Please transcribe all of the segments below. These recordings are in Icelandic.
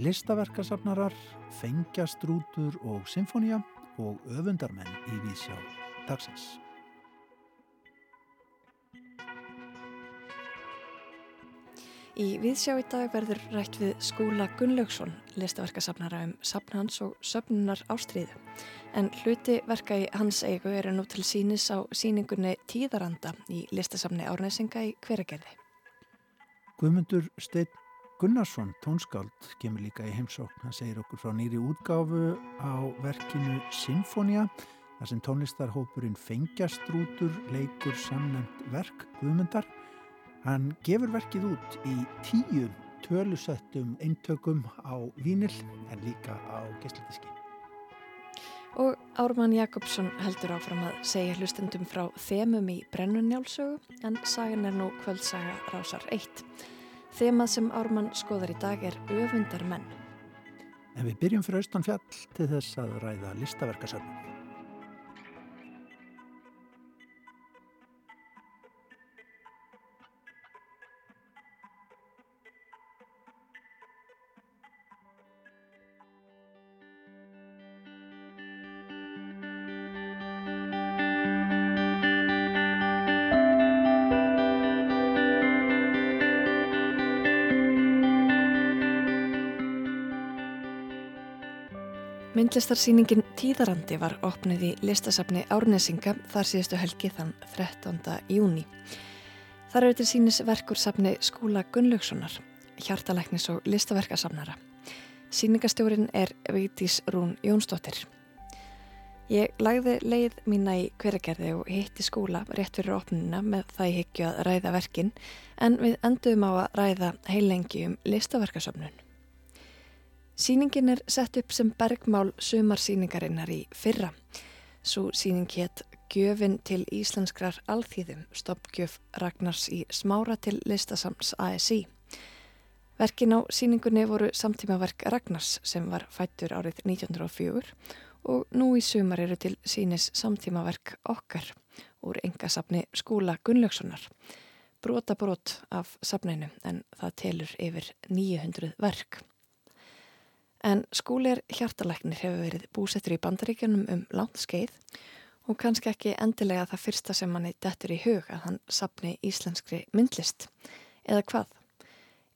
Listaverkasafnarar, fengjastrútur og symfónía og öfundarmenn í vísjá dagsins. Í viðsjá í dag verður rætt við Skúla Gunnlaugsson, listaverkasafnara um safnhans og söfnunar ástriðu. En hluti verka í hans eigu eru nú til sínis á síningunni Tíðaranda í listasafni Árnesinga í hveragerði. Guðmundur Steinn Gunnarsson, tónskáld, kemur líka í heimsókn. Hann segir okkur frá nýri útgáfu á verkinu Sinfonia, þar sem tónlistarhópurinn Fengjastrútur leikur samnend verk Guðmundar. Hann gefur verkið út í tíu tölusettum eintökum á vínil en líka á gessletiski. Og Ármann Jakobsson heldur áfram að segja hlustendum frá þemum í Brennunjálsögu en sagan er nú kvöldsaga Rásar 1. Þemað sem Ármann skoðar í dag er öfundar menn. En við byrjum fyrir austan fjall til þess að ræða listaverkasöfnum. Myndlistarsýningin Tíðarandi var opnið í listasafni Árnesinga þar síðustu helgi þann 13. júni. Þar eru til sínis verkur safni Skúla Gunnlaugssonar, hjartalæknis og listaverkasafnara. Sýningastjórin er Vigdís Rún Jónsdóttir. Ég lagði leið mína í hveragerði og hitti skúla rétt fyrir opnina með það ég higgju að ræða verkin en við enduðum á að ræða heilengi um listaverkasafnun. Sýningin er sett upp sem bergmál sumarsýningarinnar í fyrra. Svo sýning hétt Gjöfin til íslenskrar alþýðum, stoppgjöf Ragnars í smára til listasams ASI. Verkin á sýningunni voru samtímaverk Ragnars sem var fættur árið 1904 og nú í sumar eru til sínis samtímaverk okkar úr engasafni skúla Gunnlaugssonar. Brota brot af safninu en það telur yfir 900 verk. En skúlir hjartalæknir hefur verið búsettur í bandaríkjunum um langt skeið og kannski ekki endilega það fyrsta sem manni dettur í hug að hann sapni íslenskri myndlist. Eða hvað?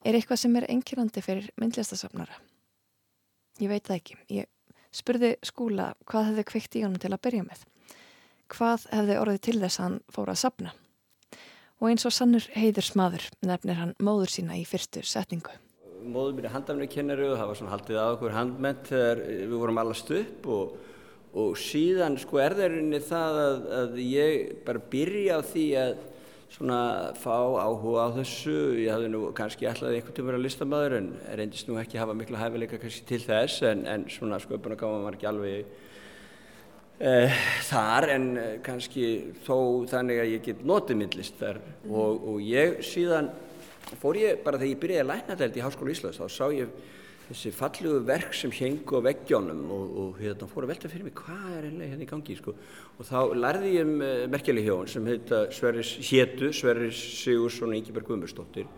Er eitthvað sem er enkirandi fyrir myndlistasapnara? Ég veit það ekki. Ég spurði skúla hvað hefði kvikt í honum til að byrja með. Hvað hefði orðið til þess að hann fóra að sapna? Og eins og sannur heiður smaður nefnir hann móður sína í fyrstu setningu móður mér er handafnarkennari og það var svona haldið á okkur handment þegar við vorum allast upp og, og síðan sko er það rauninni það að, að ég bara byrja á því að svona fá áhuga á þessu, ég hafði nú kannski ætlaði einhvern tíma að vera listamæður en reyndist nú ekki að hafa miklu hæfileika kannski til þess en, en svona að gáma var ekki alveg uh, þar en uh, kannski þó þannig að ég get notið myndlistar mm. og, og ég síðan fór ég bara þegar ég byrjaði að lækna þetta í Háskóla Íslands þá sá ég þessi fallugu verk sem hengu á veggjónum og, og hérna fór að velta fyrir mig hvað er einlega hérna í gangi sko. og þá lærði ég um uh, merkjali hjón sem heita Sverris Hétu, Sverris Sigursson og Ingeberg Guðmursdóttir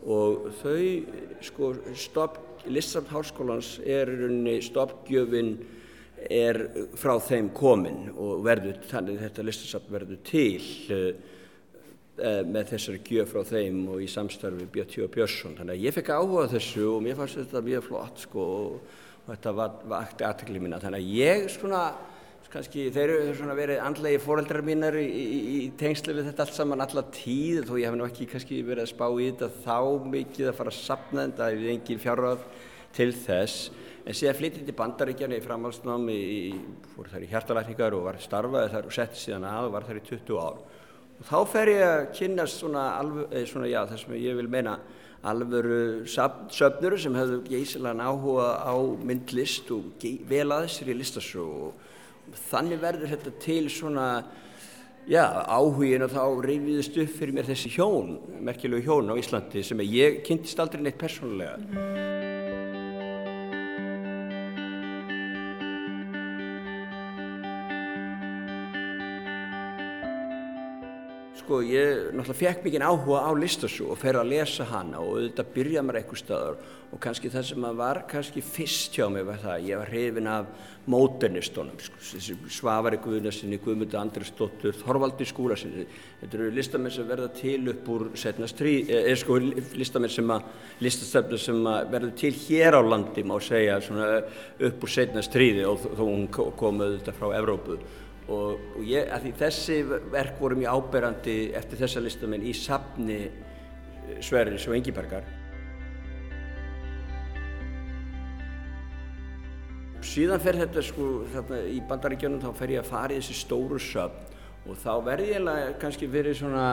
og þau sko stopp, Lissabn Háskólans er stoppgjöfin er frá þeim komin og verður, þannig þetta listasafn verður til Eh, með þessari gjöf frá þeim og í samstarfi Björn Björnsson. Þannig að ég fekk áhuga þessu og mér fannst þetta mjög flott sko og, og þetta vakti aðtækli mína. Þannig að ég svona, kannski þeir eru svona verið andlegi fóreldrar mínar í, í, í tengslu við þetta allt saman alla tíð þó ég hef nú ekki kannski verið að spá í þetta þá mikið að fara að sapna þetta ef ég engin fjárrað til þess. En síðan flyttið til bandaríkjarni í framhalsnámi, fór þar í hjartalækningar og var starfaði þar og setti síðan að og var þar í 20 ár. Þá fer ég að kynast svona, alveg, svona já, það sem ég vil meina alvöru söfnuru sem hefðu geysilegan áhuga á myndlist og vel aðeins í listasögu og þannig verður þetta til svona, já, áhugin og þá reyfiðist upp fyrir mér þessi hjón, merkjulegu hjón á Íslandi sem ég kynntist aldrei neitt persónulega. Sko, ég náttúrulega fekk mikið áhuga á listasú og fer að lesa hana og auðvitað byrja mér eitthvað staður og kannski það sem var kannski fyrst hjá mig var það ég var hrifin af móternistónum sko, Svavari Guðnarsinni, Guðmundur Andrisdóttur, Þorvaldi Skúlasinni þetta eru listamenn sem verða til upp úr setnastrí, eða eh, sko listamenn sem að, listastöfnur sem að verða til hér á landi má segja svona upp úr setnastríði og þó hún kom auðvitað frá Evrópu og, og ég, að því þessi verk voru mjög áberandi eftir þessa listamenn í safni eh, Sverris og Engibergar. Síðan fer þetta sko, þarna í bandaríkjónum þá fer ég að fara í þessi stóru söfn og þá verði ég kannski verið svona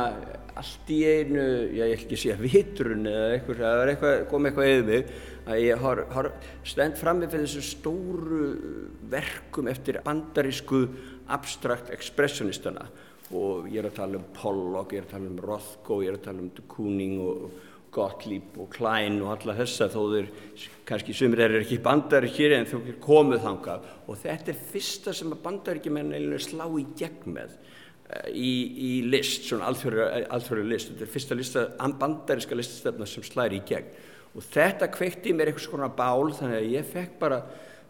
allt í einu, ég ekki sé að vitrun eða eitthvað, það er eitthvað, kom eitthvað yfir mig að ég har, har stend fram með þessu stóru verkum eftir bandarísku abstrakt expressionistana. Og ég er að tala um Pollock, ég er að tala um Rothko, ég er að tala um de Kooning og Gottlieb og Klein og alla þessa þó þeir kannski sumir er ekki bandaríkir en þau komuð þangað. Og þetta er fyrsta sem að bandaríkjumenn slá í gegn með uh, í, í list, svona alþjóðlega list, þetta er fyrsta lista, bandaríska listastefna sem slæri í gegn. Og þetta kveitti mér eitthvað svona bál þannig að ég fekk bara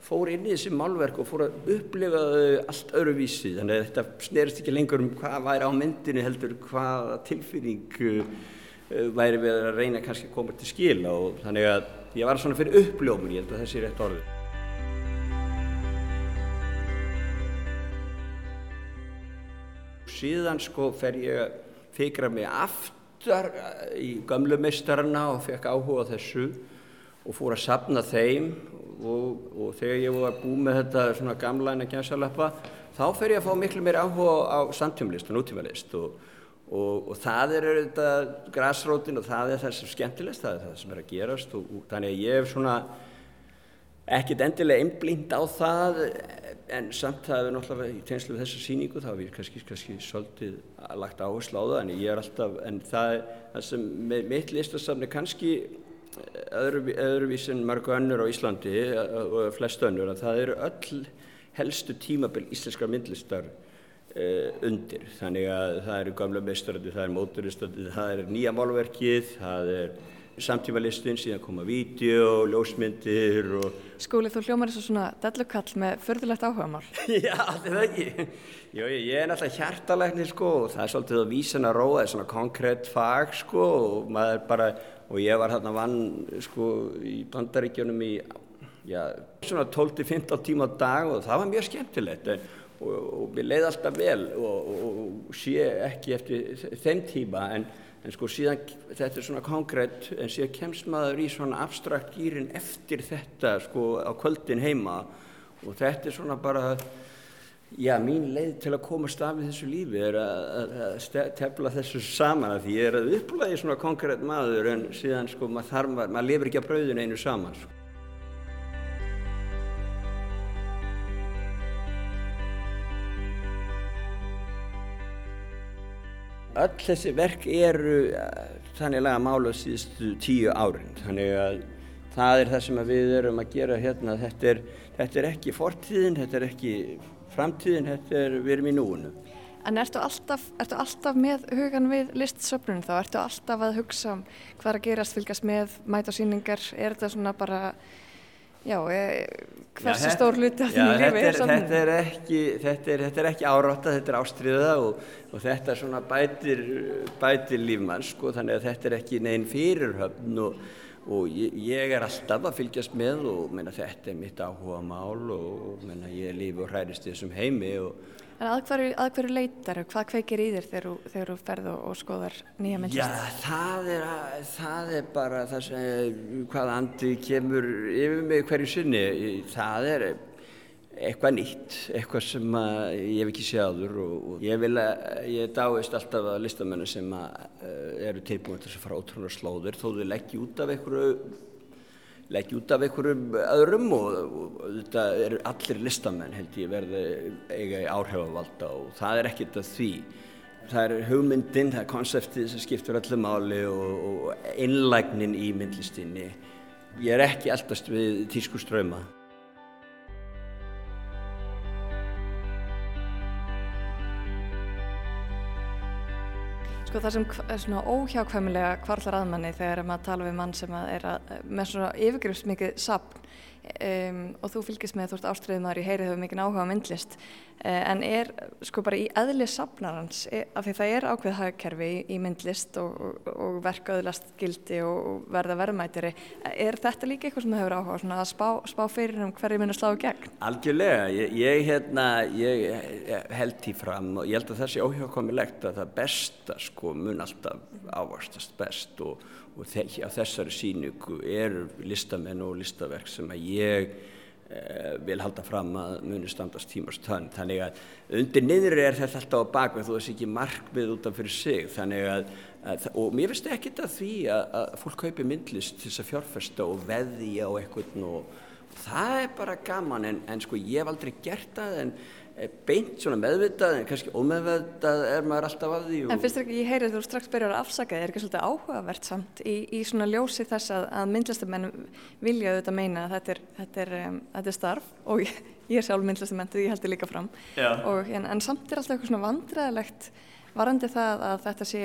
fór inn í þessi málverk og fór að upplifa þau allt öruvísi þannig að þetta snerist ekki lengur um hvað væri á myndinu heldur hvaða tilfinning uh, væri við að reyna kannski að koma til skila. Og þannig að ég var svona fyrir uppljómun ég held að þessi er rétt orðið. Síðan sko fer ég að fikra mig aftar í gamlu meistarana og fekk áhuga þessu og fór að sapna þeim og, og þegar ég var búið með þetta svona að gæmsalappa þá fer ég að fá miklu meir áhuga á samtímalist og nútímalist og, og, og það er þetta græsrótin og það er það sem skemmtilegst, það er það sem er að gerast og þannig að ég hef svona ekkert endilega einblínt á það en samt það er náttúrulega í tegnslu við þessa síningu þá er ég kannski, kannski svolítið lagt áherslu á það en ég er alltaf, en það, það sem með mitt listasafni kannski öðru, öðruvís en margu önnur á Íslandi og flest önnur að það eru öll helstu tímabill íslenskar myndlistar uh, undir þannig að það eru gamla meistaröndi, það er móturistöndi, það er nýja málverkið, það er samtímalistin, síðan koma vídeo, ljósmyndir og... Skúli, þú hljómar þessu svona dellukall með förðulegt áhugamál. Já, þetta er ekki. Jó, ég er náttúrulega hjartalegni sko og það er svolítið að vísa hana róa, það er svona konkrétt fag sko og maður bara og ég var hérna vann sko í bandaríkjunum í já, svona 12-15 tíma á dag og það var mjög skemmtilegt. Og, og, og mér leiði alltaf vel og, og sé ekki eftir þeim tíma. En, en sko síðan þetta er svona konkrétt en síðan kemst maður í svona abstrakt gýrin eftir þetta sko á kvöldin heima. Og þetta er svona bara Já, mín leið til að komast af í þessu lífi er að, að tefla þessu saman að því ég er að upplæði svona konkrétt maður en síðan sko maður þarf, maður, lifir ekki að brauðinu einu saman sko. Öll þessi verk eru þannig laga mála síðustu tíu árin þannig að það er það sem við erum að gera hérna þetta er, þetta er ekki fortíðin, þetta er ekki framtíðin, þetta er, við erum í núinu. En ertu alltaf, ertu alltaf með hugan við listsöfnun þá? Ertu alltaf að hugsa um hvað er að gerast, fylgast með, mæta síningar? Er þetta svona bara, já, e, hversu já, stór hluti á þínu lífi er söfnun? Þetta er ekki, þetta þetta ekki árátta, þetta er ástriða og, og þetta er svona bætir, bætir lífmann, sko, þannig að þetta er ekki neinn fyrirhöfn og og ég, ég er alltaf að fylgjast með og menna, þetta er mitt áhuga mál og menna, ég lífi og hærist í þessum heimi. En að hverju, að hverju leitar, hvað kveikir í þér þegar, þú ferð og, og skoðar nýja myndlist? Já, það er, það er bara það sem, hvað andi kemur yfir mig hverju sinni, það er eitthvað nýtt, eitthvað sem ég hef ekki séður og, og ég vil að, ég dáist alltaf að listamennu sem að, uh, eru tilbúin til að fara ótrúlega slóðir þó þau leggja út af einhverju leggja út af einhverjum öðrum og, og þetta eru allir listamenn held ég verði eiga í áhrifavalda og það er ekkert að því. Það er hugmyndin, það er konseptið sem skiptur öllu máli og, og innlægnin í myndlistinni. Ég er ekki eldast við tísku Sko það sem er svona óhjákvæmulega kvarlar aðmanni þegar maður tala við mann sem er að, með svona yfirgrifsmikið sapn um, og þú fylgist með þú ert ástriðumar í heyrið hefur mikið áhuga á myndlist uh, en er sko bara í eðli sapnarans e, af því það er ákveð hagkerfi í, í myndlist og, og, og verkaðurlast gildi og, verða verðmætiri er þetta líka eitthvað sem hefur áhuga svona að spá, spá fyrir um hverju minn að slá gegn? Algjörlega, ég, ég, hérna, ég held því fram og ég held að það sé óhjákomilegt að það besta sko mun alltaf ávastast best og og á þessari síningu eru listamenn og listaverk sem að ég eh, vil halda fram að muni standast tímast þann þannig að undir niður er þetta alltaf á bakveg þú veist ekki markmið út af fyrir sig. Þannig að, að og mér finnst ekki þetta því að, að fólk kaupi myndlist til þess að fjárfesta og veði á eitthvað og það er bara gaman en, en sko ég hef aldrei gert það en beint svona meðvitað en kannski ómeðvitað er maður alltaf af því. En finnst þér ekki, ég heyrið þú strax byrjar að afsaka, er ekki svolítið áhugavert samt í, í svona ljósi þess að, að myndlistamenn vilja auðvitað meina að þetta er, þetta er, um, þetta er starf og ég, ég er sjálf myndlistamenn, því ég held þið líka fram og, en, en samt er alltaf eitthvað svona vandræðilegt varandi það að þetta sé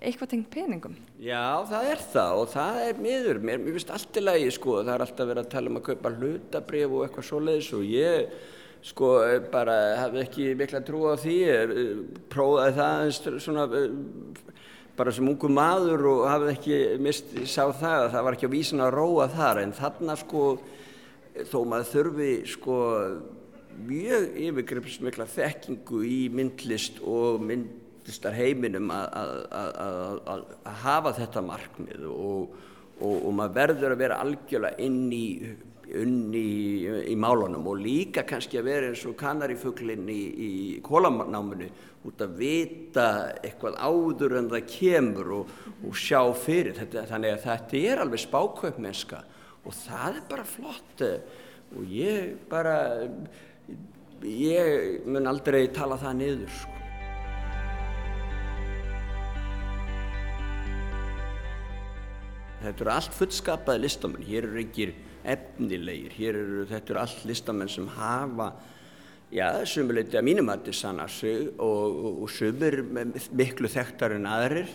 eitthvað tengt peningum. Já, það er það og það er miður, mér, mér finnst allt í lagi sko, það er alltaf verið að tala um að kaupa hlutabrif og eitthvað svoleiðis og ég sko bara hafði ekki mikla trú á því eh, prófaði það svona eh, bara sem ungu maður og hafði ekki mist, sá það að það var ekki á vísin að róa þar. En þarna sko þó maður þurfi sko mjög yfirgripsmikla þekkingu í myndlist og myndlistar heiminum að hafa þetta markmið og, og, og maður verður að vera algjörlega inn í unni í, í málunum og líka kannski að vera eins og kanarifuglinn í, í kólanáminu út að vita eitthvað áður en það kemur og, og sjá fyrir. Þetta þannig að þetta er alveg spákaupmennska og það er bara flott. Og ég bara ég mun aldrei tala það niður sko. Þetta eru allt fullskapaði listamenn, hér eru ekki efnilegir. Eru, þetta eru allt listamenn sem hafa, já, sumuleiti að mínum að þetta sanna sig og, og, og sumir miklu þekktar en aðrir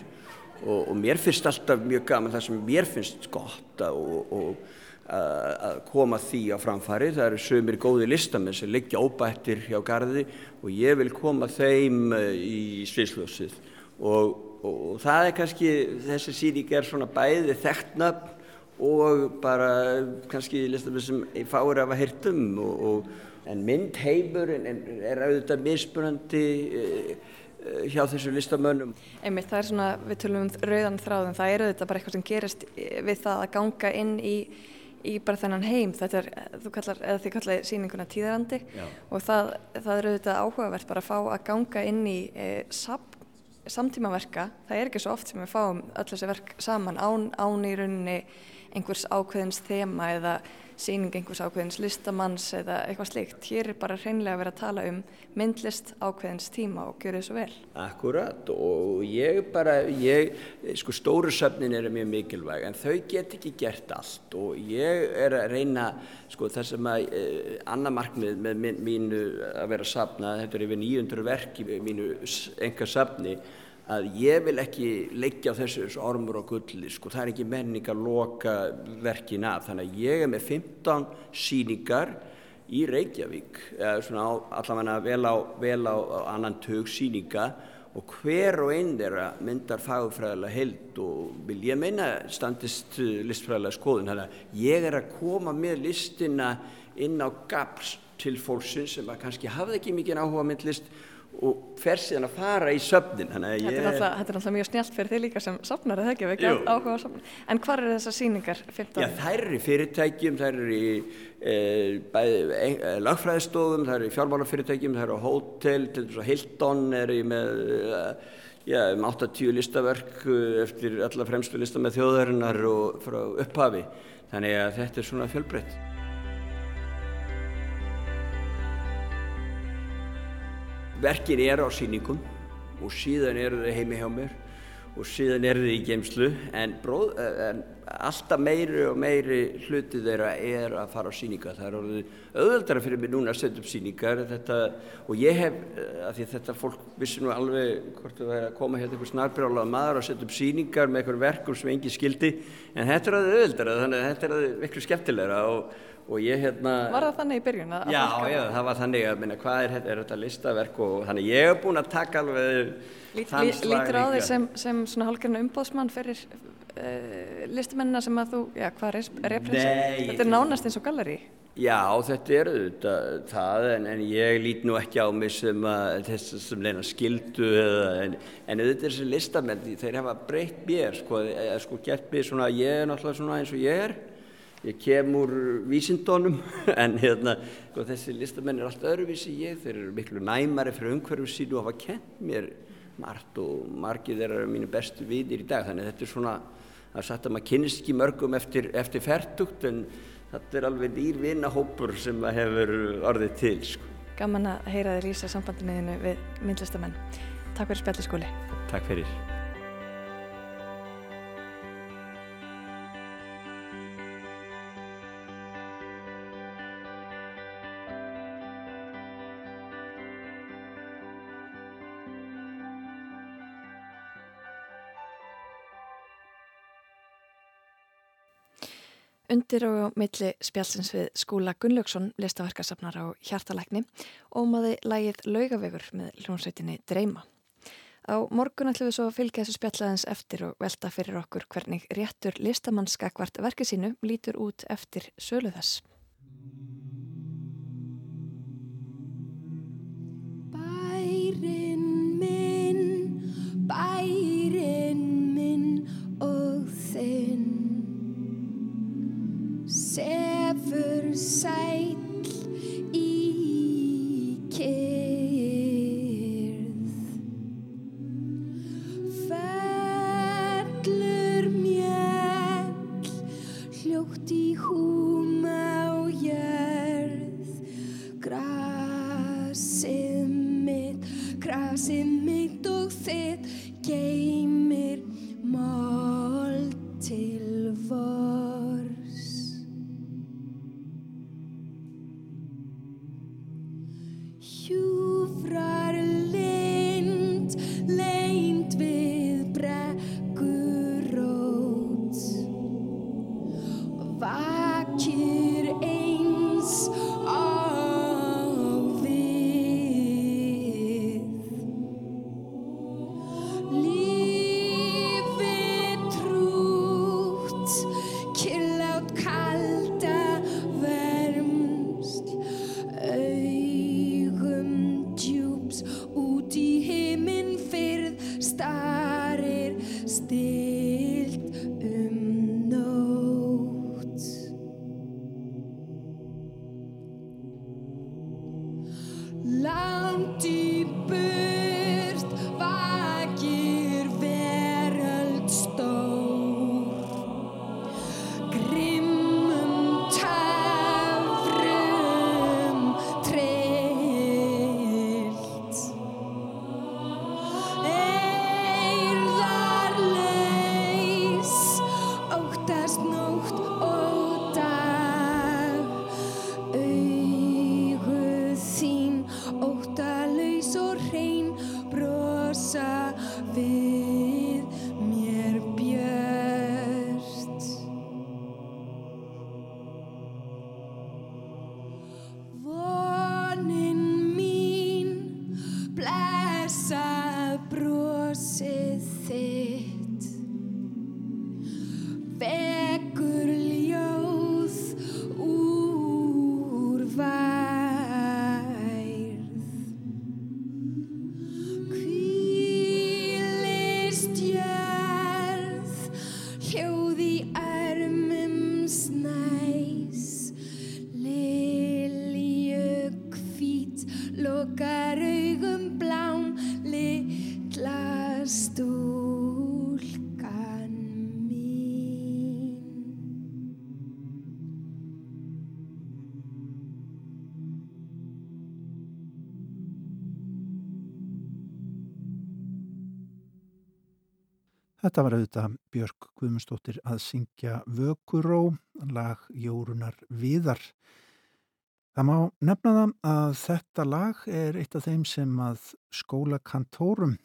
og, og mér finnst alltaf mjög gaman það sem mér finnst gott og að koma því á framfari. Það eru sumir góði listamenn sem liggja óbættir hjá gardi og ég vil koma þeim eh, í sviðsljósið og, og það er kannski, þessi síning er svona bæði þekktnafn og bara kannski listamenn sem fáir af að hirtum og, og, en myndheimur er auðvitað mismunandi uh, hjá þessu listamönnum. Einmitt, það er svona, við tölum um rauðan þráðum, það er auðvitað bara eitthvað sem gerist við það að ganga inn í í bara þennan heim, þetta er, þú kallar, eða þið kallar síninguna tíðarandi Já. og það, það er auðvitað áhugavert bara að fá að ganga inn í e, sap, samtímaverka, það er ekki svo oft sem við fáum öll þessi verk saman án, án í rauninni einhvers ákveðins þema eða síning einhvers ákveðins listamanns eða eitthvað slikt. Hér er bara hreinlega að vera að tala um myndlist ákveðins tíma og gera þessu vel. Akkurat og ég bara, ég, sko stóru söfnin eru mjög mikilvæg en þau get ekki gert allt og ég er að reyna, sko það sem að eh, annar markmið með mínu að vera að sapna, þetta er yfir 900 verk í mínu enga sapni að ég vil ekki leggja á þessu ormur og gulli, sko, það er ekki menning að loka verkin af, þannig að ég er með 15 síningar í Reykjavík, á, allavega vel á, vel á annan tög síninga og hver og einn þeirra myndar fagfræðilega held og vil ég meina standist listfræðilega skoðun, þannig að ég er að koma með listina inn á gaps til fólksins sem að kannski hafði ekki mikið áhuga myndlist og fer síðan að fara í söfnin Þetta er ég... alltaf mjög snjált fyrir þig líka sem sopnar eða ekki, við ekki áhuga á sopnin En hvað eru þessar síningar? 15? Já, þær eru í fyrirtækjum, þær eru í e, e, lagfræðistofum, þær eru í fjármálafyrirtækjum, þær eru á hótel, til þess að Hildón er í með e, já, um 80 listaverk e, eftir alla fremstu lista með þjóðarinnar og frá upphafi Þannig að þetta er svona fjölbreytt Verkin eru á síningum og síðan eru þau heimi hjá mér og síðan er þið í geimslu en, bróð, en alltaf meiri og meiri hluti þeirra er að fara á síninga það er orðið auðvöldara fyrir mig núna að setja upp síningar þetta, og ég hef, eh, af því þetta fólk vissi nú alveg hvort það væri að koma hérna einhver snarbrjálað maður að setja upp síningar með einhver verkum sem engi skildi. En þetta er orðið auðvöldara þannig að þetta er orðið miklu skemmtilegra og og ég hérna Var það þannig í byrjun? Að já, já, það var þannig að minna hvað er, er þetta listaverk og þannig ég hef búin að taka alveg Lít, þann slag Lítur á þig sem, sem svona hálfgerðinu umbóðsmann fyrir uh, listamennina sem að þú, já, hvað er represent? Þetta er nánast eins og galleri Já, þetta er auðvitað það en, en ég lít nú ekki á mig sem að sem leina skildu eða, en, en auðvitað þessi listamenn þeir hafa breytt mér sko, eða sko gert mér svona, ég er náttúrulega svona eins og ég er ég kem úr vísindónum en hérna, sko, þessi listamenn er allt öðruvísi ég, þeir eru miklu næmari fyrir umhverfum sínu og hafa kent mér margt og margir þeirra eru mínu bestu viðir í dag. Þannig að þetta er svona, það er sagt að maður kynist ekki mörgum eftir, eftir færtugt en þetta er alveg dýrvinna hópur sem hefur orðið til sko. Gaman að heyra þið lýsa sambandinniðinu við myndlistamenn. Takk fyrir spjalliskóli Takk fyrir Undir og milli spjálsins við skúla Gunnlaugsson, listaverkarsafnar á hjartalækni, ómaði lægið Laugavegur með hljónsveitinni Dreima. Á morgun ætlum við svo að fylgja þessu spjallaðins eftir og velta fyrir okkur hvernig réttur listamannskakvart verkið sínu lítur út eftir sölu þess. lokar augum blám litla stúlkan mín Þetta var auðvitað Björg Guðmundsdóttir að syngja Vökuró lag Jórunar Viðar. Það má nefna það að þetta lag er eitt af þeim sem að skólakantórum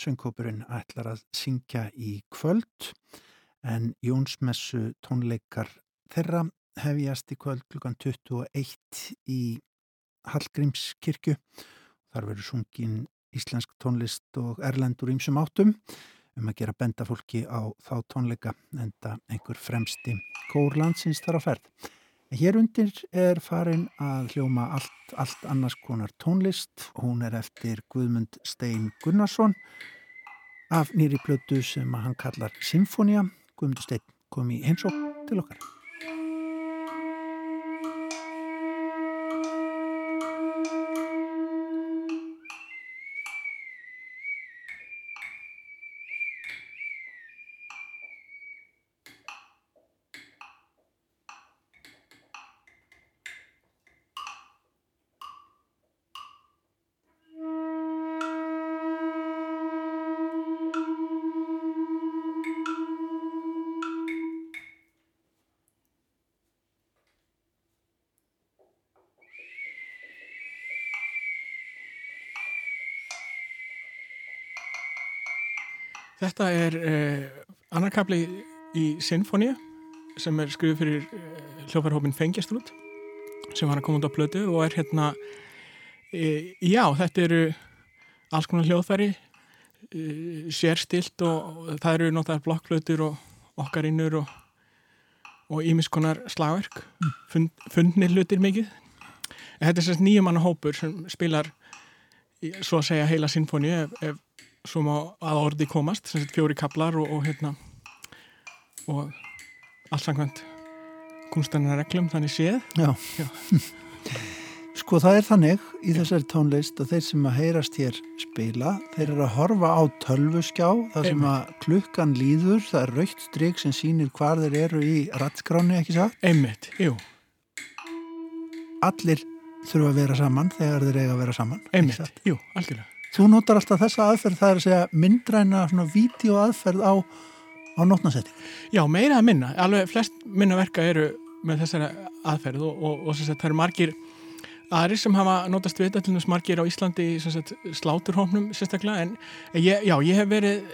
söngkópurinn ætlar að syngja í kvöld en Jónsmessu tónleikar þeirra hefjast í kvöld klukkan 21 í Hallgrímskirkju. Þar verður sungin íslensk tónlist og erlendur ímsum áttum um að gera benda fólki á þá tónleika enda einhver fremsti kórlandsins þar á ferð. Hér undir er farin að hljóma allt, allt annars konar tónlist. Hún er eftir Guðmund Stein Gunnarsson af nýri plötu sem hann kallar Sinfonia. Guðmund Stein kom í heimsók til okkar. Þetta er eh, annarkabli í Sinfonia sem er skrifið fyrir eh, hljófarhópin Fengjastrút sem var að koma út á plötu og er hérna e, já, þetta eru alls konar hljóðfæri e, sérstilt og, og það eru notaðar blokkplötur og okkarinnur og og ímiskonar slagverk. Fund, fundnir hlutir mikið. En þetta er sérst nýjumanna hópur sem spilar svo að segja heila sinfóni ef, ef svo má að orði komast sem sagt fjóri kaplar og, og hérna og allt samkvæmt kunstanina reglum þannig séð Já. Já. Sko það er þannig í þessari tónlist að þeir sem að heyrast hér spila, þeir eru að horfa á tölvuskjá, það sem að klukkan líður, það er raukt stryk sem sýnir hvar þeir eru í rattskráni ekki satt. einmitt, jú, Allir þurfa að vera saman þegar þeir eiga að vera saman. einmitt, jú, algjörlega Þú notar alltaf þessa aðferð, það er að segja myndræna svona vídeo aðferð á, á nótnasetti. Já, meira að minna, alveg flest minna verka eru með þessari aðferð og, og, og sagt, það eru margir aðri sem hafa notast við þetta til þess margir á Íslandi í sagt, sláturhófnum sérstaklega en ég, já, ég hef verið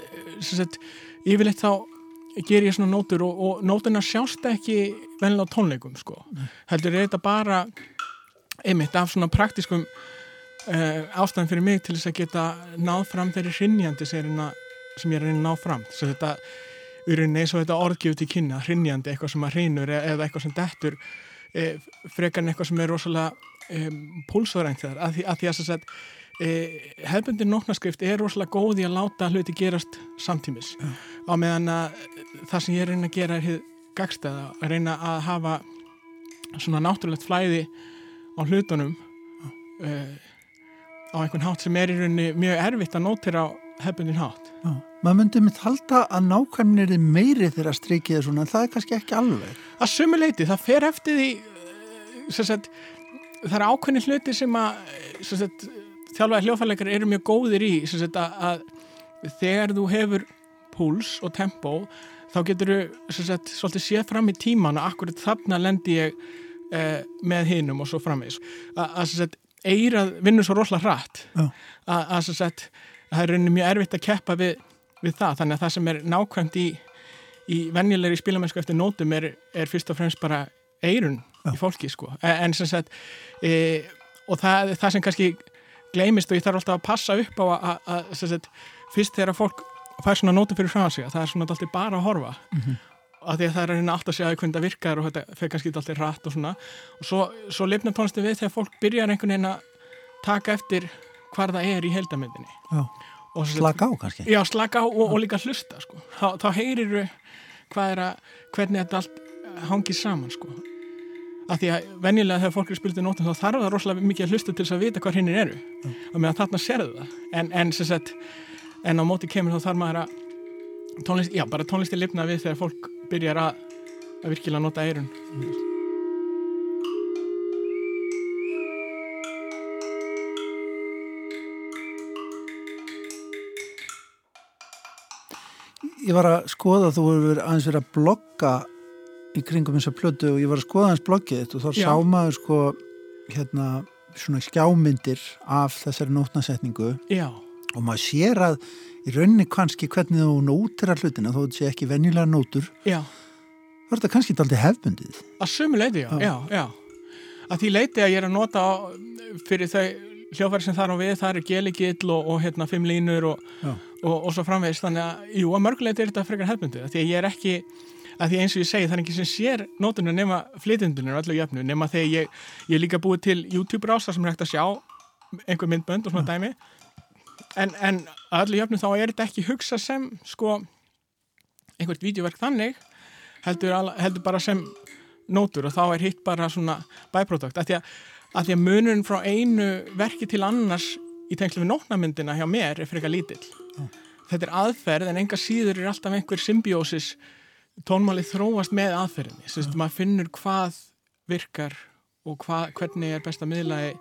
sagt, yfirleitt þá ger ég svona nótur og, og nótuna sjást ekki vennilega á tónleikum sko. heldur er þetta bara einmitt af svona praktiskum ástæðan fyrir mig til þess að geta náð fram þeirri hrinnjandi sem ég er að að reyna að ná fram. Svo þetta, í rauninni eins og þetta orðgjöf til kynna hrinnjandi, eitthvað sem að hrinur eða eitthvað sem dettur e, frekar en eitthvað sem er rosalega e, púlsvarænt þar, að því að, því að sagt, e, hefbundin nótnaskrift er rosalega góð í að láta hluti gerast samtímis. Ja. á meðan að það sem ég er að reyna að gera er gagstæða, að reyna að hafa svona náttúrulegt flæði á hlutunum e, á einhvern hátt sem er í rauninni mjög erfitt að nótira á hefbundin hátt Já. Maður myndi mitt halda að nákvæmnir er meiri þegar strikið er svona, en það er kannski ekki alveg. að sumu leiti, það fer eftir því eh, sem sagt, það er ákveðni hluti sem að sagt, þjálfaði hljóðfæleikar eru mjög góðir í sagt, að, að þegar þú hefur púls og tempó þá getur þú svolítið séð fram í tíman og akkurat þarna lendi ég eh, með hinum og svo framvegis að, að sagt, eirað vinnur svo rosalega hratt. Að, að það er rauninni mjög erfitt að keppa við, við það, þannig að það sem er nákvæmt í í venjulegri spilamennsku eftir nótum er, er fyrst og fremst bara eirun Já. í fólki sko. En, en sagt e, og það, það sem kannski gleymist og ég þarf alltaf að passa upp á að, að, að fyrst þegar fólk fær svona nótum fyrir frá sig að það er svona alltaf bara að horfa. Mhm. Af því að það er að reyna allt að segja hvernig það virkar og þetta fer kannski alltaf rætt og svona og svo, svo lifna tónlistu við þegar fólk byrjar einhvern veginn að taka eftir hvar það er í Já. Sagt- Slaka á kannski. Já, slaka á og, og líka hlusta sko. þá, þá heyrir hvað að hvernig þetta allt hangir saman sko. af því að venjulega þegar fólk er spiltið nótum þá þarf það rosalega mikið að hlusta til þess að vita hvað hinnir eru og meðan þarna sérðu það en, en, sagt, en á móti kemur þá þarf maður að tónlist, já, bara tónlisti lifna við þegar fólk byrjar að, að virkilega nota eirun ég var að skoða, þú hefur aðeins verið að blogga í kringum þessa plötu og ég var að skoða aðeins bloggið og þá Já. sá maður sko hérna svona skjámyndir af þessari nótnasetningu. Já, og maður sér að í rauninni kannski hvernig þú nótir að hlutina þó þetta sé ekki venjulega nótur já. er þetta kannski aldrei hefbundið að sumu leiti, já, Já. já, að því leiti að ég er að nota fyrir þau hljófæri sem þar á við það er geligill og, og hérna fimm línur og, og, og svo framvegist þannig að, jú, að mörguleiti er þetta frekar hefbundið að því að ég er ekki, að því eins og ég segi það er ekki sem sér nótunum nema flytjundunum öllu jöfnu, nema þegar ég ég líka búið til YouTube-rásar sem er hægt að sjá einhver myndbönd og svona dæmi en, en að öllu jöfnu þá er þetta ekki hugsa sem sko einhvert vídeoverk þannig heldur, al- heldur bara sem nótur og þá er hitt bara svona byproduct, af því að, að, því að munurinn frá einu verki til annars í tengslu við nótnamyndina hjá mér er frekar lítill. Þetta er aðferð en enga síður er alltaf einhver symbiósis tónmáli þróast með aðferðinni. Þess að maður finnur hvað virkar og hvað, hvernig er best að miðlaði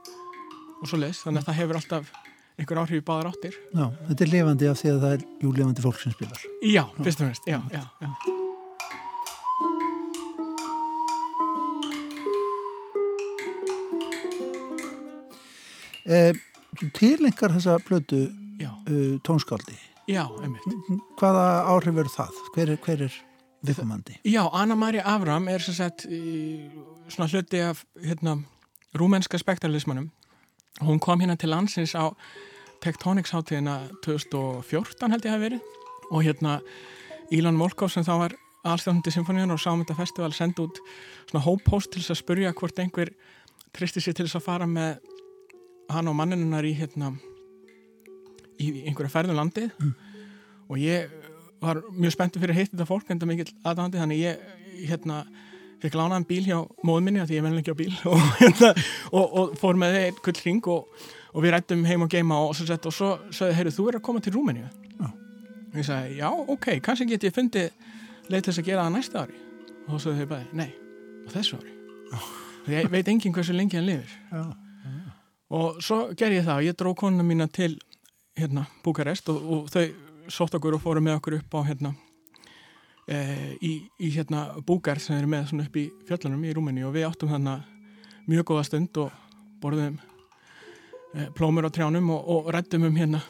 og svo leis, þannig að það hefur alltaf einhver áhrif í báðar áttir Já, þetta er lifandi af því að það er jú lifandi fólk sem spilar Já, fyrst og fremst, já, já, já. eh, Tilengar þessa Já, uh, tónskáldi já, einmitt. hvaða áhrif eru það? Hver er, hver er viðkomandi? Já, Anna Maria Avram er sem sagt í, svona hluti af hérna, rúmenska spektralismanum. Hún kom hérna til landsins á Tektonics hátíðina 2014 held ég hafi verið. Og hérna Ílan Volkov sem þá var aðstjóðandi symfóníun og sámynda festival sendi út svona hóppóst til þess að spurja hvort einhver tristi sér til þess að fara með hann og manninunar í hérna í einhverja ferðum landið. Og ég var mjög spenntur fyrir að hitta þetta fólk en það mikill aðdáðandi þannig ég hérna fekk lánaðan bíl hjá móðum minni af því ég menn ekki á bíl. Og, hérna, og, og fór með þeir gull hring og, og við rættum heim og geima og, svo sett, og svo sagði, heyrðu, þú er að koma til Rúmeníu? Já. og ég sagði, já, ok, kannski get ég fundið leið til þess að gera það næsta ári. Og þá sagði þeir bæði, nei, á þessu ári. Því ég veit enginn hversu lengi hann lifir. Já. og svo gerði ég það og ég dró konuna mína til hérna Búkarest og, og þau sótt okkur og fóru með okkur upp á hérna í, í hérna Búkar sem eru með svona upp í fjöllunum í Rúmeni og við áttum þannig mjög góða stund og borðum e, plómur á trjánum og, og rættum um hérna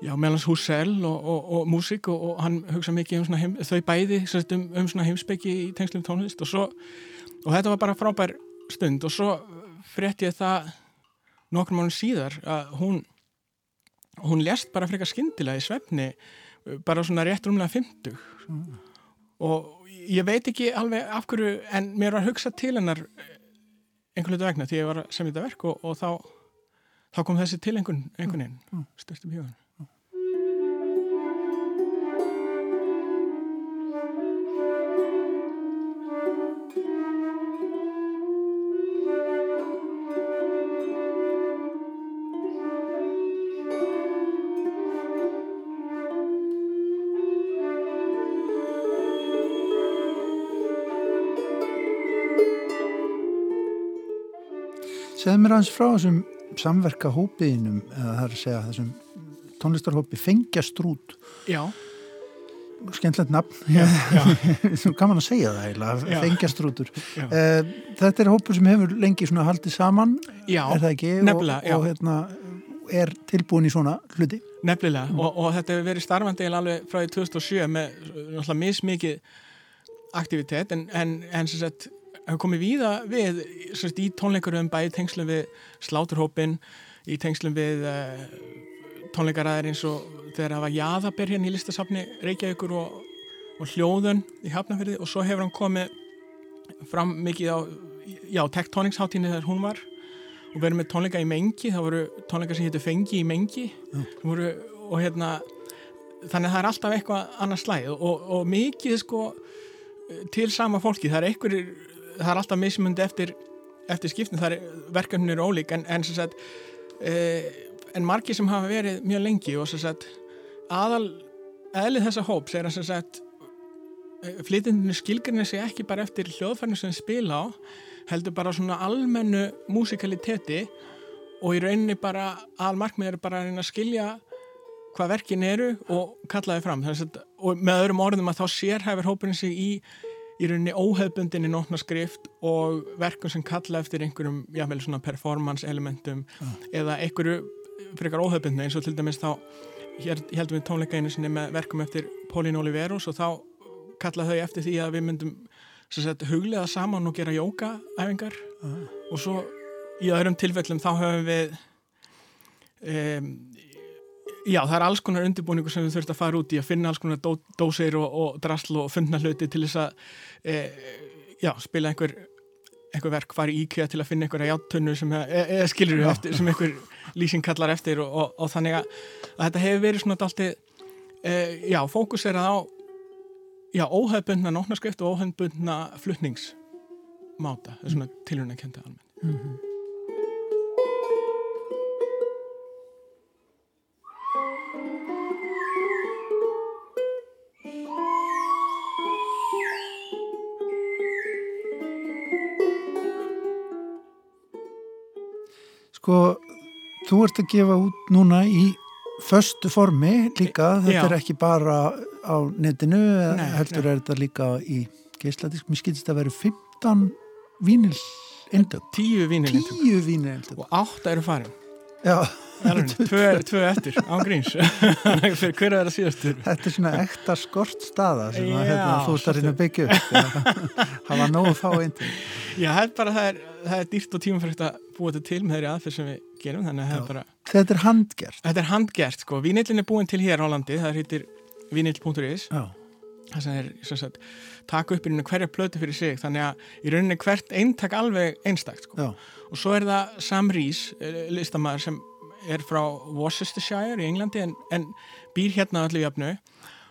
já, meðlans húsel og, og, og músík og, hann hugsa mikið um svona heim, þau bæði um, um svona heimsbyggi í tengslum tónlist og svo og þetta var bara frábær stund og svo frétt ég það nokkrum mánum síðar að hún hún lést bara frekar skyndilega í svefni bara svona rétt rúmlega 50 og ég veit ekki alveg af hverju en mér var hugsað til hennar einhvern veit vegna því ég var að semja þetta verk og, og þá, þá kom þessi til einhvern, einhvern veginn styrtum hjóðan Segðu mér aðeins frá þessum samverka hópiðinum eða það er að segja þessum tónlistarhópi Fengjastrút Já, skemmtilegt nafn. Svo gaman að segja það eiginlega. Fengjastrútur. Eh, Þetta er hópur sem hefur lengi haldið saman já er það ekki? og, og hérna, er tilbúin í svona hluti. Nefnilega, og, og þetta hefur verið starfandi alveg frá því 2007 með náttúrulega mismikið aktivitet en, en, en sem sagt hefur komið víða við sagt, í tónleikarum bæði tengslum við sláturhópin í tengslum við uh, tónleikaræðir eins og þegar það var jaðaber hérna í listasafni Reykjavíkur og, og hljóðun í Hafnafyrði og svo hefur hann komið fram mikið á já, tektóningsháttíni þegar hún var og verið með tónleika í Mengi. Það voru tónleika sem héttu Fengi í Mengi. Voru, og hérna þannig að það er alltaf eitthvað annars slæð og, og mikið sko til sama fólki, það er einhverjir það er alltaf mismundi eftir eftir skiptin, það er verkefnin eru ólík en, en sagt eh, en margir sem hafa verið mjög lengi og sagt aðal eðlið þessa hóps er að sagt flytindinu skilgrinni sig ekki bara eftir hljóðfærinu sem spila á heldur bara svona almennu músikaliteti og í rauninni bara almarkmið er bara að reyna að skilja hvað verkin eru og kallaði fram. Að, og með öðrum orðum að þá sérhæfur hópurinn sig í í rauninni óhefbundinni nótnaskrift og verkum sem kalla eftir einhverjum jáfnveil svona performance elementum ah. eða einhverju frekar óhefbundni eins og til dæmis þá heldum við tónleika einu sinni með verkum eftir Pauline Oliveros og þá kallaði þau eftir því að við myndum sagt, huglega saman og gera jókaæfingar ah. og svo í öðrum tilfellum þá höfum við um, Já, það er alls konar undirbúningur sem við þurfum að fara út í að finna alls konar dó, dósir og, og drasl og fundna hluti til þess að e, já, spila einhver, einhver verk, fara í íkjöða til að finna einhverja játtunnu sem, e, e, skilur við eftir, sem einhver lýsing kallar eftir og, og, og þannig að, að þetta hefur verið svona alltaf, e, já, fókuserað á já, óhefbundna nótnarskrift og óhefbundna flutningsmáta, það er svona tilhörna að kenda almennt. Mm -hmm. Sko, þú ert að gefa út núna í föstu formi líka, þetta Já. er ekki bara á netinu, nei, heldur nei. er þetta líka í geisladisk, mér skilist að vera 15 vínil eindögg. 10 vínil eindögg. 10 vínil eindögg. Og 8 eru farin. Já. Tvö eftir, án gríns fyrir hverju er það síðastur Þetta er svona ekta skort staða sem að, hérna, þú ert að reyna að byggja upp það var nógu fá einn Já, það er bara, það er, það er dýrt og tímafrækt að búa þetta til með þeirri aðferð sem við gerum þannig að bara, Þetta er handgert. Þetta er handgert, sko, vínillin er búin til hér á landi það heitir vínill.is það sem er, að taka upp í rauninu hverja plötu fyrir sig þannig að í rauninu hvert eintak alveg einstakt, sko. Og svo er það Sam Rees, eh, listamæður sem er frá Worcestershire í Englandi en, en býr hérna öllu jöfnu.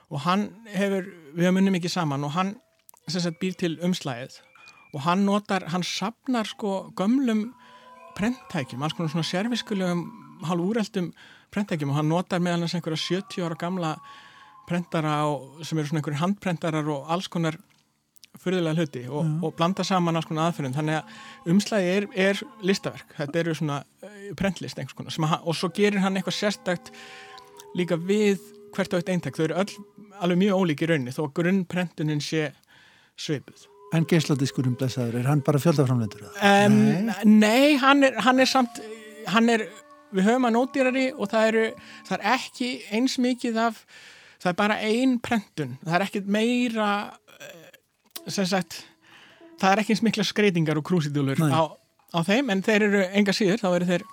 Og hann hefur, við höfum unni mikið saman og hann sagt, býr til umslæðið og hann notar, hann sapnar sko gömlum prenttækjum, alls konar svona serviskulegum hálf úrældum prenttækjum. Og hann notar meðal hans einhverja 70 ára gamla prentara og, sem eru svona einhverjir handprentarar og alls konar fyrðulega hluti og, mm. og blanda saman alls konar aðferðin þannig að umslæði er, er listaverk, þetta eru svona uh, prentlist einhvers konar og svo gerir hann eitthvað sérstakt líka við hvert og eitt eintak, þau eru öll alveg mjög ólík í raunni þó að grunnprentunin sé sveipuð En geisladiskurinn blessaður, er hann bara fjöldaframlendur? Um, nei, nei hann, er, hann er samt hann er, við höfum hann ódýrari og það eru, það er ekki eins mikið af, það er bara ein prentun, það er ekkit meira sem sagt það er ekki eins mikla skreitingar og krúsidúlur á, á þeim en þeir eru enga síður, þá eru þeir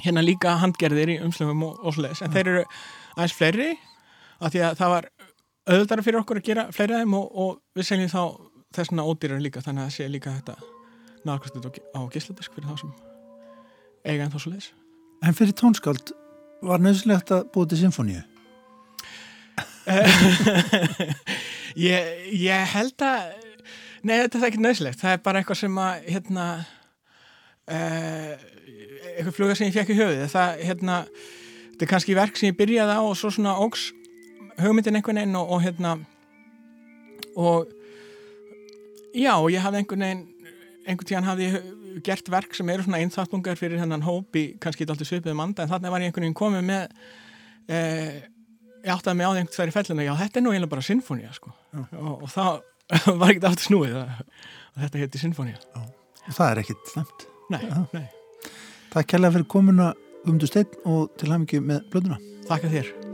hérna líka handgerðir í umslöfum og, og sliðis, en ja. þeir eru aðeins fleiri af því að það var auðvitað fyrir okkur að gera fleiri af þeim og, og við segjum þá þessuna ódýrar líka þannig að það sé líka þetta nákvæmst á gísladisk fyrir þá sem eiga en þá sliðis En fyrir tónskáld var nöðslegt að búið til symfóníu? ég, ég held að nei þetta er ekki nöðslegt það er bara eitthvað sem að hérna uh, eitthvað fluga sem ég fekk í höfuð það hérna þetta er kannski verk sem ég byrjaði á og svo svona ógs hugmyndin einhvern veginn og, og hérna og já ég hafði einhvern veginn einhvern tíðan hafði ég gert verk sem eru svona einþáttungar fyrir hennan hópi kannski alltaf svipið manda en þannig var ég einhvern veginn komið með eh, ég áttaði mig á því einhvern þær í fellinu já þetta er nú eiginlega bara sinfónia sko. og, og það var ekkert aftur snúið að, að þetta heiti sinfónia og það er ekkert slemt nei, nei. Takk kærlega fyrir komuna umdu stein og til hafmyggju með blöðuna. Takk að þér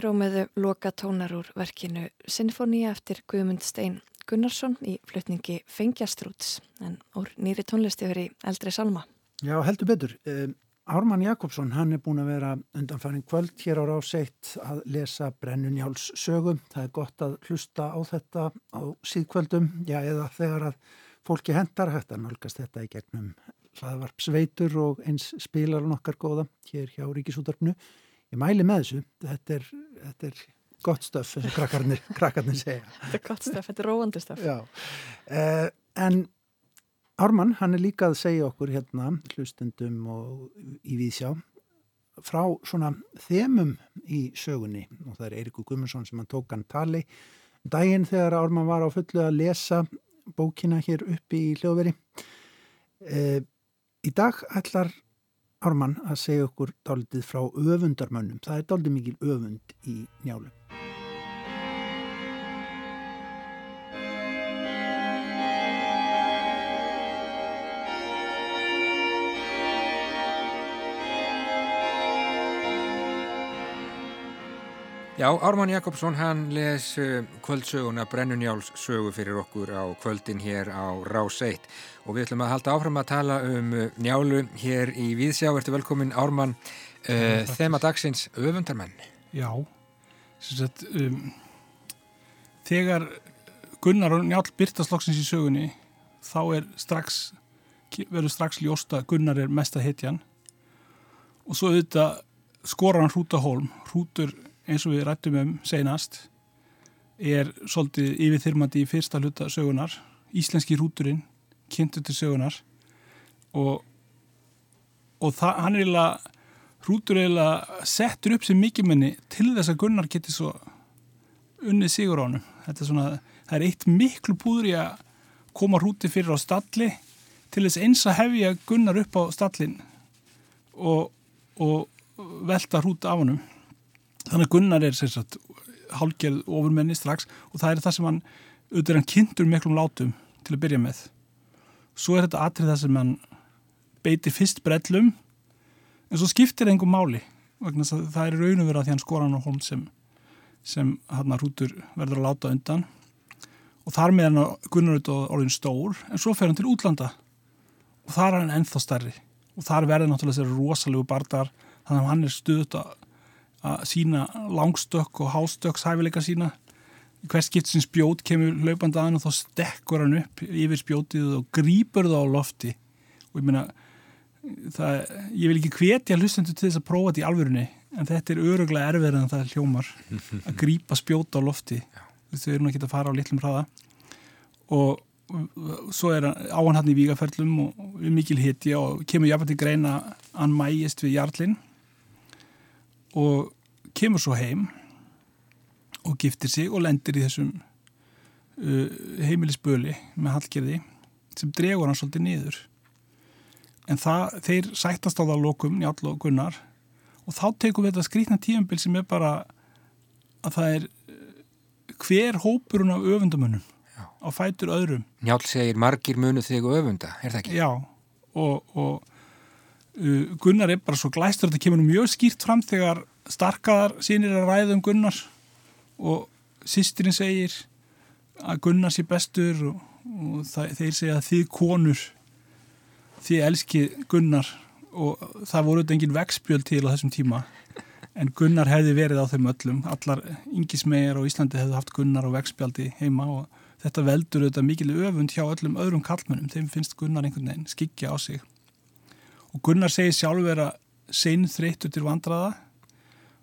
Hér á meðu loka tónar úr verkinu Sinfoníu eftir Guðmund Stein Gunnarsson í flutningi Fengjastrúts en úr nýri tónlisti fyrir eldri salma. Já, heldur betur. Ármann Jakobsson, hann er búin að vera undanfæring kvöld hér á ráseitt að lesa Brennunjáls sögum. Það er gott að hlusta á þetta á síðkvöldum, já, eða þegar að fólki hendar hægt að nálgast þetta í gegnum hlaðvarpsveitur og eins spilar nokkar góða hér hjá Ríkisútarpnu ég mæli með þessu, þetta er, þetta er gott stöf, eins og krakkarnir, krakkarnir segja. Þetta er gott stöf, þetta er róandi stöf. Já, eh, en Ármann, hann er líka að segja okkur hérna, hlustendum og í Víðsjá, frá svona þemum í sögunni og það er Eirikur Gummarsson sem hann tók hann tali daginn þegar Ármann var á fullu að lesa bókina hér uppi í hljóðveri. Eh, í dag ætlar Ármann að segja okkur dálitið frá öfundarmönnum. Það er dálitið mikil öfund í njálum. Já, Ármann Jakobsson hann les uh, kvöldsöguna Brennunjáls sögu fyrir okkur á kvöldin hér á Rás 1 og við ætlum að halda áfram að tala um uh, njálu hér í Víðsjá. Ertu velkomin Ármann, uh, þema dagsins öfundarmenn. Já, sagt, um, þegar Gunnar og Njál byrtast í sögunni þá er strax, verður strax ljósta Gunnar er mesta hitjan og svo auðvitað skora hann hrúta hólm, hrútur eins og við rættum um senast er svolítið yfirþyrmandi í fyrsta hluta sögunar Íslenski rúturinn kynntu til sögunar og, og það, hann er eiginlega rútur eiginlega settur upp sem mikilmenni til þess að Gunnar geti svo unnið sigur á hann þetta er svona, það er eitt miklu púður í að koma rúti fyrir á stalli til þess eins að hefja Gunnar upp á stallin og, og velta rúti af hannum þannig að Gunnar er sagt, hálgerð ofurmenni strax og það er það sem hann auðvitað hann kynntur miklum látum til að byrja með. Svo er þetta atrið það sem hann beiti fyrst brellum en svo skiptir engum máli það er raun og vera því hann skora hann á holm sem, sem hann að hrútur verður að láta undan. Og þar með hann Gunnar auðvitað orðin stór en svo fer hann til útlanda. Og þar er hann ennþá stærri. Og þar verður náttúrulega þessi rosalegu bardar þannig að hann er stuðut að að sína langstökk og hástökks hæfileika sína hvers skipt sem spjót kemur hlaupand aðan og þá stekkur hann upp yfir spjótið og grýpur það á lofti. Og ég meina það, ég vil ekki hvetja hlustendur til þess að prófa þetta í alvörunni en þetta er öruglega erfið en það hljómar að grýpa spjót á lofti. Þau eru nú ekki að fara á litlum hraða. Og svo er á hann í vígaferlum og mikil hitti og kemur jáfnveg til greina hann mægist við jarlinn og kemur svo heim og giftir sig og lendir í þessum uh, heimilisböli með hallgerði sem dregur hann svolítið niður. En það, þeir sættast á það lokum Njál og Gunnar og þá tekum við þetta skrítna tíumbil sem er bara að það er uh, hver hópurinn af öfundamunum á fætur öðrum. Njál segir margir munu þig öfunda, er það ekki? Já, og, og Gunnar er bara svo glæstur þetta kemur mjög skýrt fram þegar starkaðar sínir að ræða um Gunnar og sýstirinn segir að Gunnar sé bestur og, og það, þeir segja að þið konur þið elski Gunnar og það voru þetta engin vegspjöld til á þessum tíma en Gunnar hefði verið á þeim öllum. Allar yngismegar á Íslandi hefði haft Gunnar á vegspjaldi heima og þetta veldur auðvitað mikil öfund hjá öllum öðrum kallmennum þeim finnst Gunnar einhvern veginn skikja á sig og Gunnar segir sjálf vera sein þreyttur til vandraða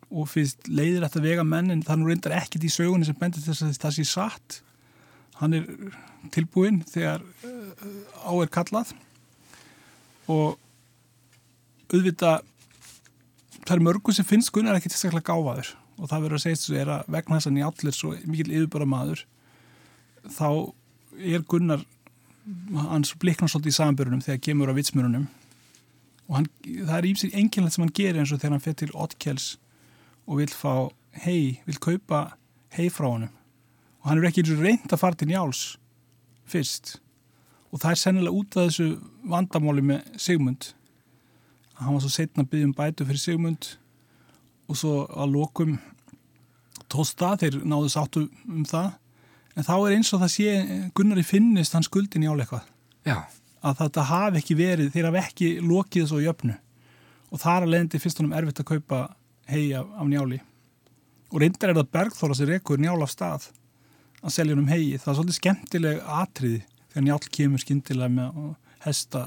og fyrst leiðir þetta vega menn en það nú reyndar ekkit í sögunni sem bendir þess að það sé satt. Hann er tilbúin þegar uh, á er kallað. Og auðvita það er mörgum sem finnst Gunnar ekki tilstaklega gáfaður. Og það verður að segja þessu er að vegna þess að nýjallir svo mikil yfirbara maður þá er Gunnar hans bliknar svolítið í samanbörunum þegar kemur á vitsmörunum og hann, það er ímsið enginlega sem hann gerir eins og þegar hann fyrir til Otkels og vil fá hei, vil kaupa hei frá hann og hann er ekki reynd að fara til Njáls fyrst. Og það er sennilega út af þessu vandamáli með Sigmund. Hann var svo setna að byggja um bætu fyrir Sigmund. Og svo að lokum tóst það, þeir náðu sáttu um það. En þá er eins og það sé Gunnari finnist hann skuldin í áleikvað Já. Að þetta hafi ekki verið þeir hafi ekki lokið þessu á jöfnu. Og þar að leiðandi fyrst honum erfitt að kaupa hei af, njáli. Og reyndar er það Bergþóra sem rekur njál af stað að selja honum hei það er svolítið skemmtileg atriði þegar njál kemur skemmtilega með hesta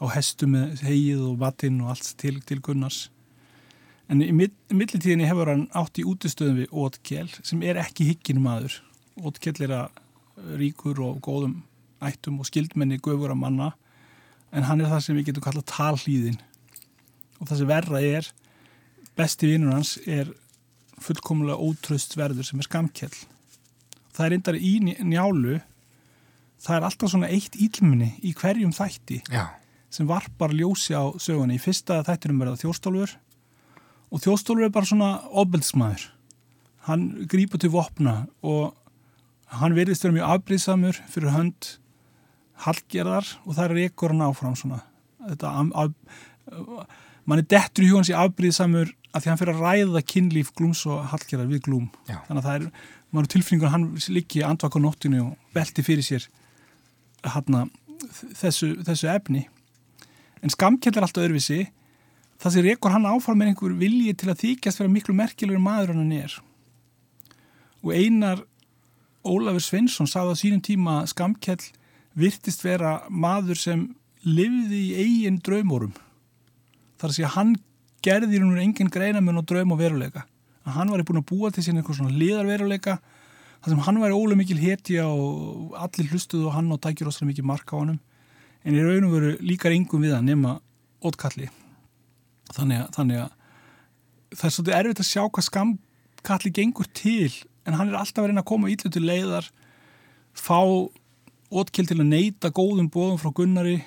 á hestu með heið og vatinn og allt til, til Gunnars. En í millitíðinni hefur hann átt í útistöðum við Ótkjell sem er ekki higgin maður. Ótkjell er að ríkur og góðum ættum og skildmenni göfur að manna en hann er það sem við getum kallað talhlýðin og það sem verra er besti vinnur hans er fullkomlega ótröst verður sem er skamkjell það er reyndar í njálu það er alltaf svona eitt ílminni í hverjum þætti Já. sem varpar ljósi á sögunni. Í fyrsta þættinum verða þjóstólfur og þjóstólfur er bara svona obeldsmaður hann grýpur til vopna og hann verðist vera mjög afbríðsamur fyrir hönd halgerðar og það er ekkur hann áfram svona. Þetta af, mann er dettur í hugans í afbríðsamur að því hann fyrir að ræða kynlíf glúms og halgerðar við glúm. Já. þannig að það er, mann er tilfinningur hann líki andvaka á nóttinu og velti fyrir sér hana, þessu, þessu efni. En skamkjell er alltaf öðruvísi. Það sem rekur hann áfram með einhver vilji til að þykjast vera miklu merkilegur maður hann er. Og einar Ólafur Svensson sagði á sínum tíma að skamkjell virtist vera maður sem livði í eigin draumórum þar að segja hann gerði rauninu engin greinamun og draum og veruleika. Að hann var búin að búa til sín eitthvað svona liðarveruleika þar sem hann væri ólega mikil hetja og allir hlustuðu og hann og tækir óslega mikil marka á hann en í rauninu veru líkar engum við að nema ótkalli þannig að, þannig að það er svolítið erfitt að sjá hvað skamkalli gengur til en hann er alltaf að reyna að koma ítlu til leiðar fá ótkjöld til að neyta góðum bóðum frá Gunnari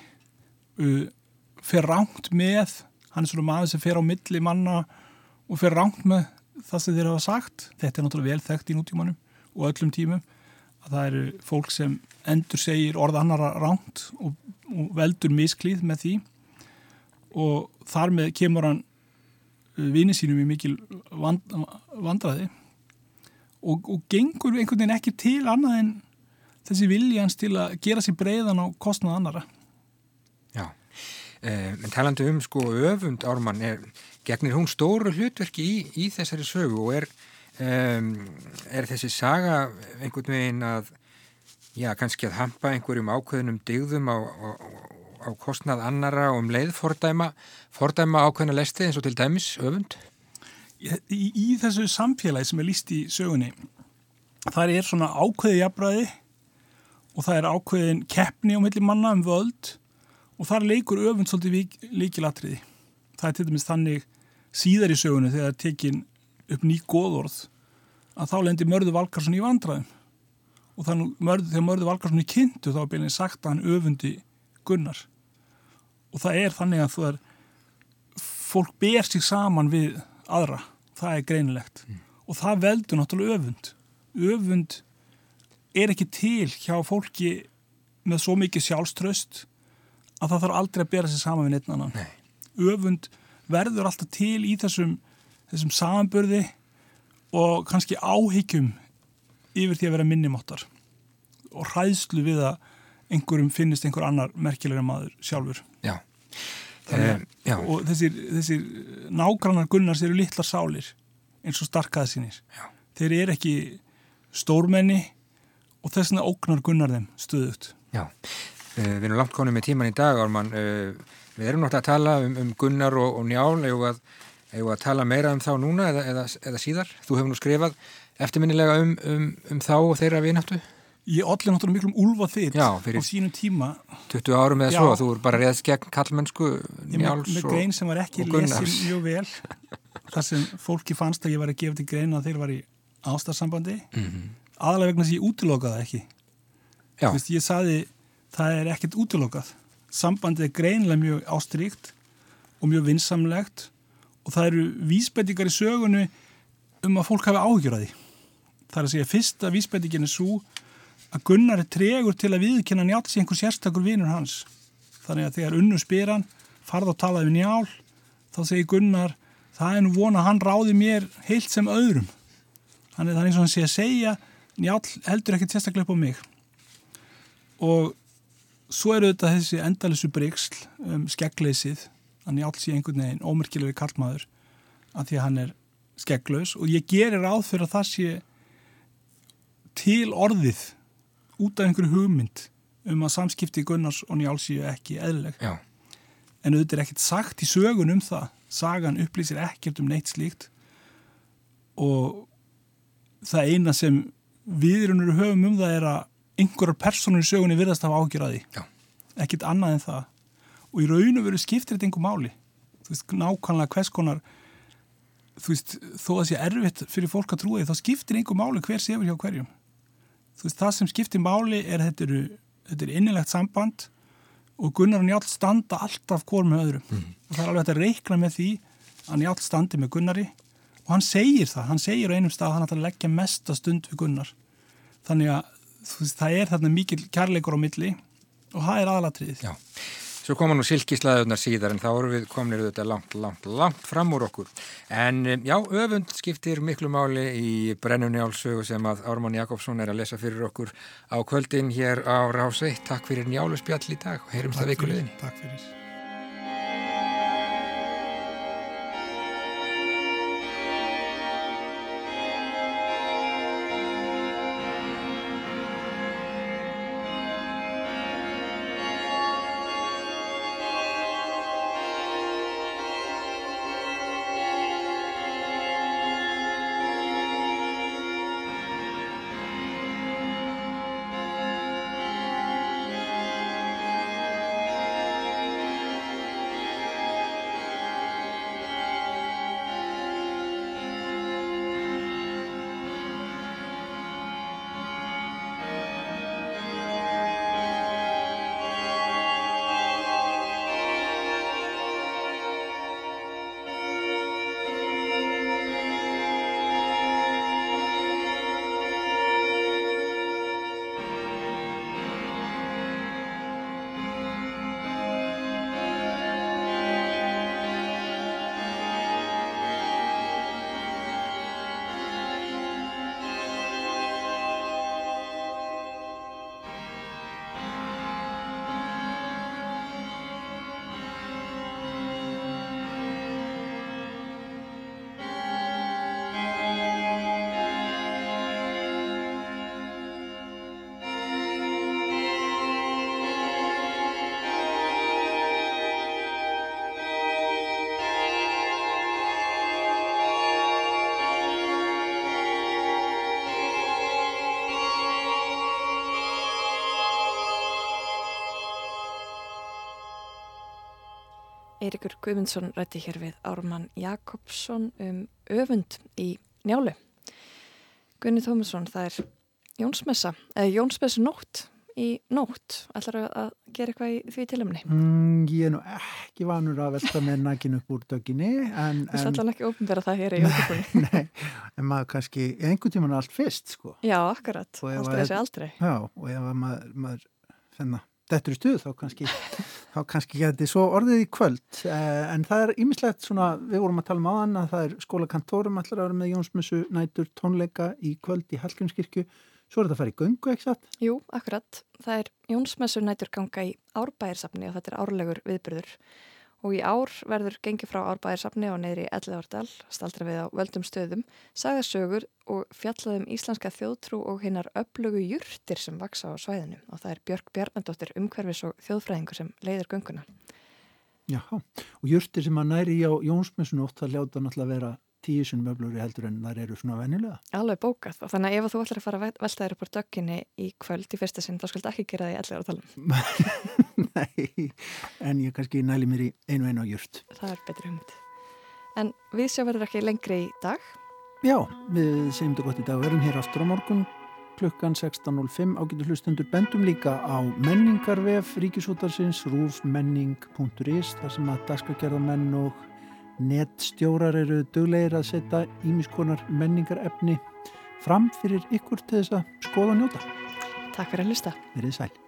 uh, fer ránt með hann er svona maður sem fer á milli manna og fer ránt með það sem þeir hafa sagt. Þetta er náttúrulega vel þekkt í nútímanum og öllum tímum að það eru fólk sem endur segir orða annara ránt og, og veldur misklíð með því. Og þar með kemur hann vini sínum í mikil vand, vandraði og, og gengur einhvern veginn ekki til annað en þessi viljans til að gera sér breiðan á kostnað annara. Já, eh, en talandi um sko öfund Ármann, er, gegnir hún stóru hlutverki í, í þessari sögu og er, um, er þessi saga einhvern veginn að, já, kannski að hampa einhverjum ákveðnum digðum á, á, á kostnað annara og um leið fordæma, fordæma ákveðna lesti eins og til dæmis öfund? Í, í, þessu samfélagi sem er líst í sögunni, þar er svona ákveði jafnbræði og það er ákveðin keppni á milli manna um völd og þar leikur öfund svolítið líkilatriði. Það er til dæmis þannig síðar í sögunni þegar það er tekin upp ný góðorð að þá lendir Mörður Valkarsson í vandraðum og þannig þegar Mörður Valkarsson er kynntu þá er beinlega sagt að hann öfundi gunnar. Og það er þannig að það er fólk ber sig saman við aðra, það er greinilegt. Mm. og það veldur náttúrulega öfund. Öfund er ekki til hjá fólki með svo mikið sjálfströst að það þarf aldrei að bera sig saman við neitt annan. Nei. Öfund verður alltaf til í þessum, þessum samanbörði og kannski áhyggjum yfir því að vera minnumáttar og hræðslu við að einhverjum finnist einhver annar merkilega maður sjálfur. Já. Þannig, já. Og þessir, þessir nágrannar gunnars eru litlar sálir eins og. Já. Þeir eru ekki stórmenni og þess vegna ógnar gunnar þeim stuðut. Já, uh, við erum langt konið með tíman í dag Ármann, uh, við erum náttúrulega að tala um, um gunnar og, og njál. Eða að, að tala meira um þá núna eða, eða, eða síðar. Þú hefur nú skrifað eftirminnilega um, um, um þá og þeirra vináttu. Ég allir náttúrulega miklum úlfa þitt á sínum tíma. 20 árum eða svo, þú er bara reyðs gegn kallmennsku njáls og, og grein sem var ekki lesin mjög vel þar sem fólki fannst að ég var að gefa til grein að þeir var í ástarsambandi. Mm -hmm aðalega vegna þess að ég útilokaði ekki. Veist, ég saði það er ekkert útilokað. Sambandið er greinlega mjög ástríkt og mjög vinsamlegt og það eru vísbendingar í sögunu um að fólk hafi að því. Það er að segja fyrsta vísbendingin er svo að Gunnar er tregur til að viðkynna njáls í einhver sérstakur vinur hans. Þannig að þegar unnu spyr hann farð og talaði við njál þá segir Gunnar það er nú vona að hann ráði mér heilt sem öðrum. Hann er það eins og hann sé að segja njál heldur ekkert sérstaklega upp á mig og svo eru þetta þessi endalissu brygsl um skeggleysið að njál sé einhvern veginn ómerkilegi kallmaður að því að hann er skegglaus og ég gerir áð fyrir að það sé til orðið út af einhverju hugmynd um að samskipti Gunnars og Njáls séu ekki eðlileg. Já. En auðvitað er ekkert sagt í sögun um það. Sagan upplýsir ekkert um neitt slíkt og það eina sem viðrunur höfum um það er að einhverjar personur í sögunni virðast hafa ágjörði. Já. Ekkert annað en það. Og í raun og veru skiptir þetta einhver máli. Þú veist, nákvæmlega hvers konar þú veist, þó að það sé erfitt fyrir fólk að trúa því, þá skiptir einhver máli hver séfur hjá hverjum. Þú veist, það sem skiptir máli er að þetta eru þetta er innilegt samband og Gunnar og Njálf standa alltaf hvort með öðrum mm. og það er alveg að reikna með því að Njálf standi með Gunnari og hann segir það, hann segir á einum stað að hann ætlar að leggja mesta stund við Gunnar þannig að veist, það er þarna mikil kærleikur á milli og það er aðalatriðið Já Svo koma nú silkislaðunar síðar en þá eru við kominir auðvitað langt, langt, langt fram úr okkur. En já, öfund skiptir miklu máli í brennunni álsögu sem að Ármann Jakobsson er að lesa fyrir okkur á kvöldin hér á Rásei. Takk fyrir njáluspjall í dag og heyrumst það vikulegin. Takk fyrir. Eirikur Guðmundsson rætti hér við Ármann Jakobsson um öfund í njálu. Gunni Tómasson, það er Jónsmessa, eða Jónsmessu nótt í nótt. Ætlar að gera eitthvað í því tilumni? Mm, ég er nú ekki vanur að velta með nakin upp úr döginni. Þú sætlar ekki ofnbæra það hér í jónsbúinu. Nei, en maður kannski, einhvern tíman allt fyrst, sko. Já, akkurat. Alltaf þessi aldrei. Já, og ef maður, maður fennar dettur í stuð þá kannski, þá kannski geti svo orðið í kvöld. Eh, en það er ýmislegt svona, við vorum að tala um aðan að það er skólakantórum allar að vera með Jónsmessu nætur tónleika í kvöld í Hallgrímskirkju. Svo er þetta að fara í göngu, ekki satt? Jú, akkurat, það er Jónsmessu nætur ganga í árbæðirsafni og þetta er árlegur viðbyrður og í ár verður gengið frá árbæðirsafni og neyri Elleðardal, staldra við á völdum stöðum, sagasögur og fjallaðum íslenska þjóðtrú og hinnar öflugu júrtir sem vaksa á svæðinu og það er Björg Bjarnadóttir umhverfis og þjóðfræðingur sem leiðir gönguna. Já, og júrtir sem að næri á Jónsmessun ótt að ljáta náttúrulega vera tíu sinum öflugri heldur en þar eru svona vennilega. Alveg bókað og þannig að ef þú ætlar að fara að velta þér upp á dökkinni í kvöld í fyrsta sinn þá skaldu ekki gera því allir á talum. Nei, en ég kannski næli mér í einu einu á júrt. Það er betri hugmynd. En við sjá verður ekki lengri í dag. Já, við segjum þetta gott í dag. Við erum hér aftur á morgun klukkan 16.05 ágætu hlustundur bendum líka á menningarvef ríkisútarsins rúfmenning.is þar sem að dagskakerðamenn og Nettstjórar eru döglegir að setja ímiskonar menningarefni fram fyrir ykkur til þess að skoða og njóta. Takk fyrir að hlusta. Verðið sæl.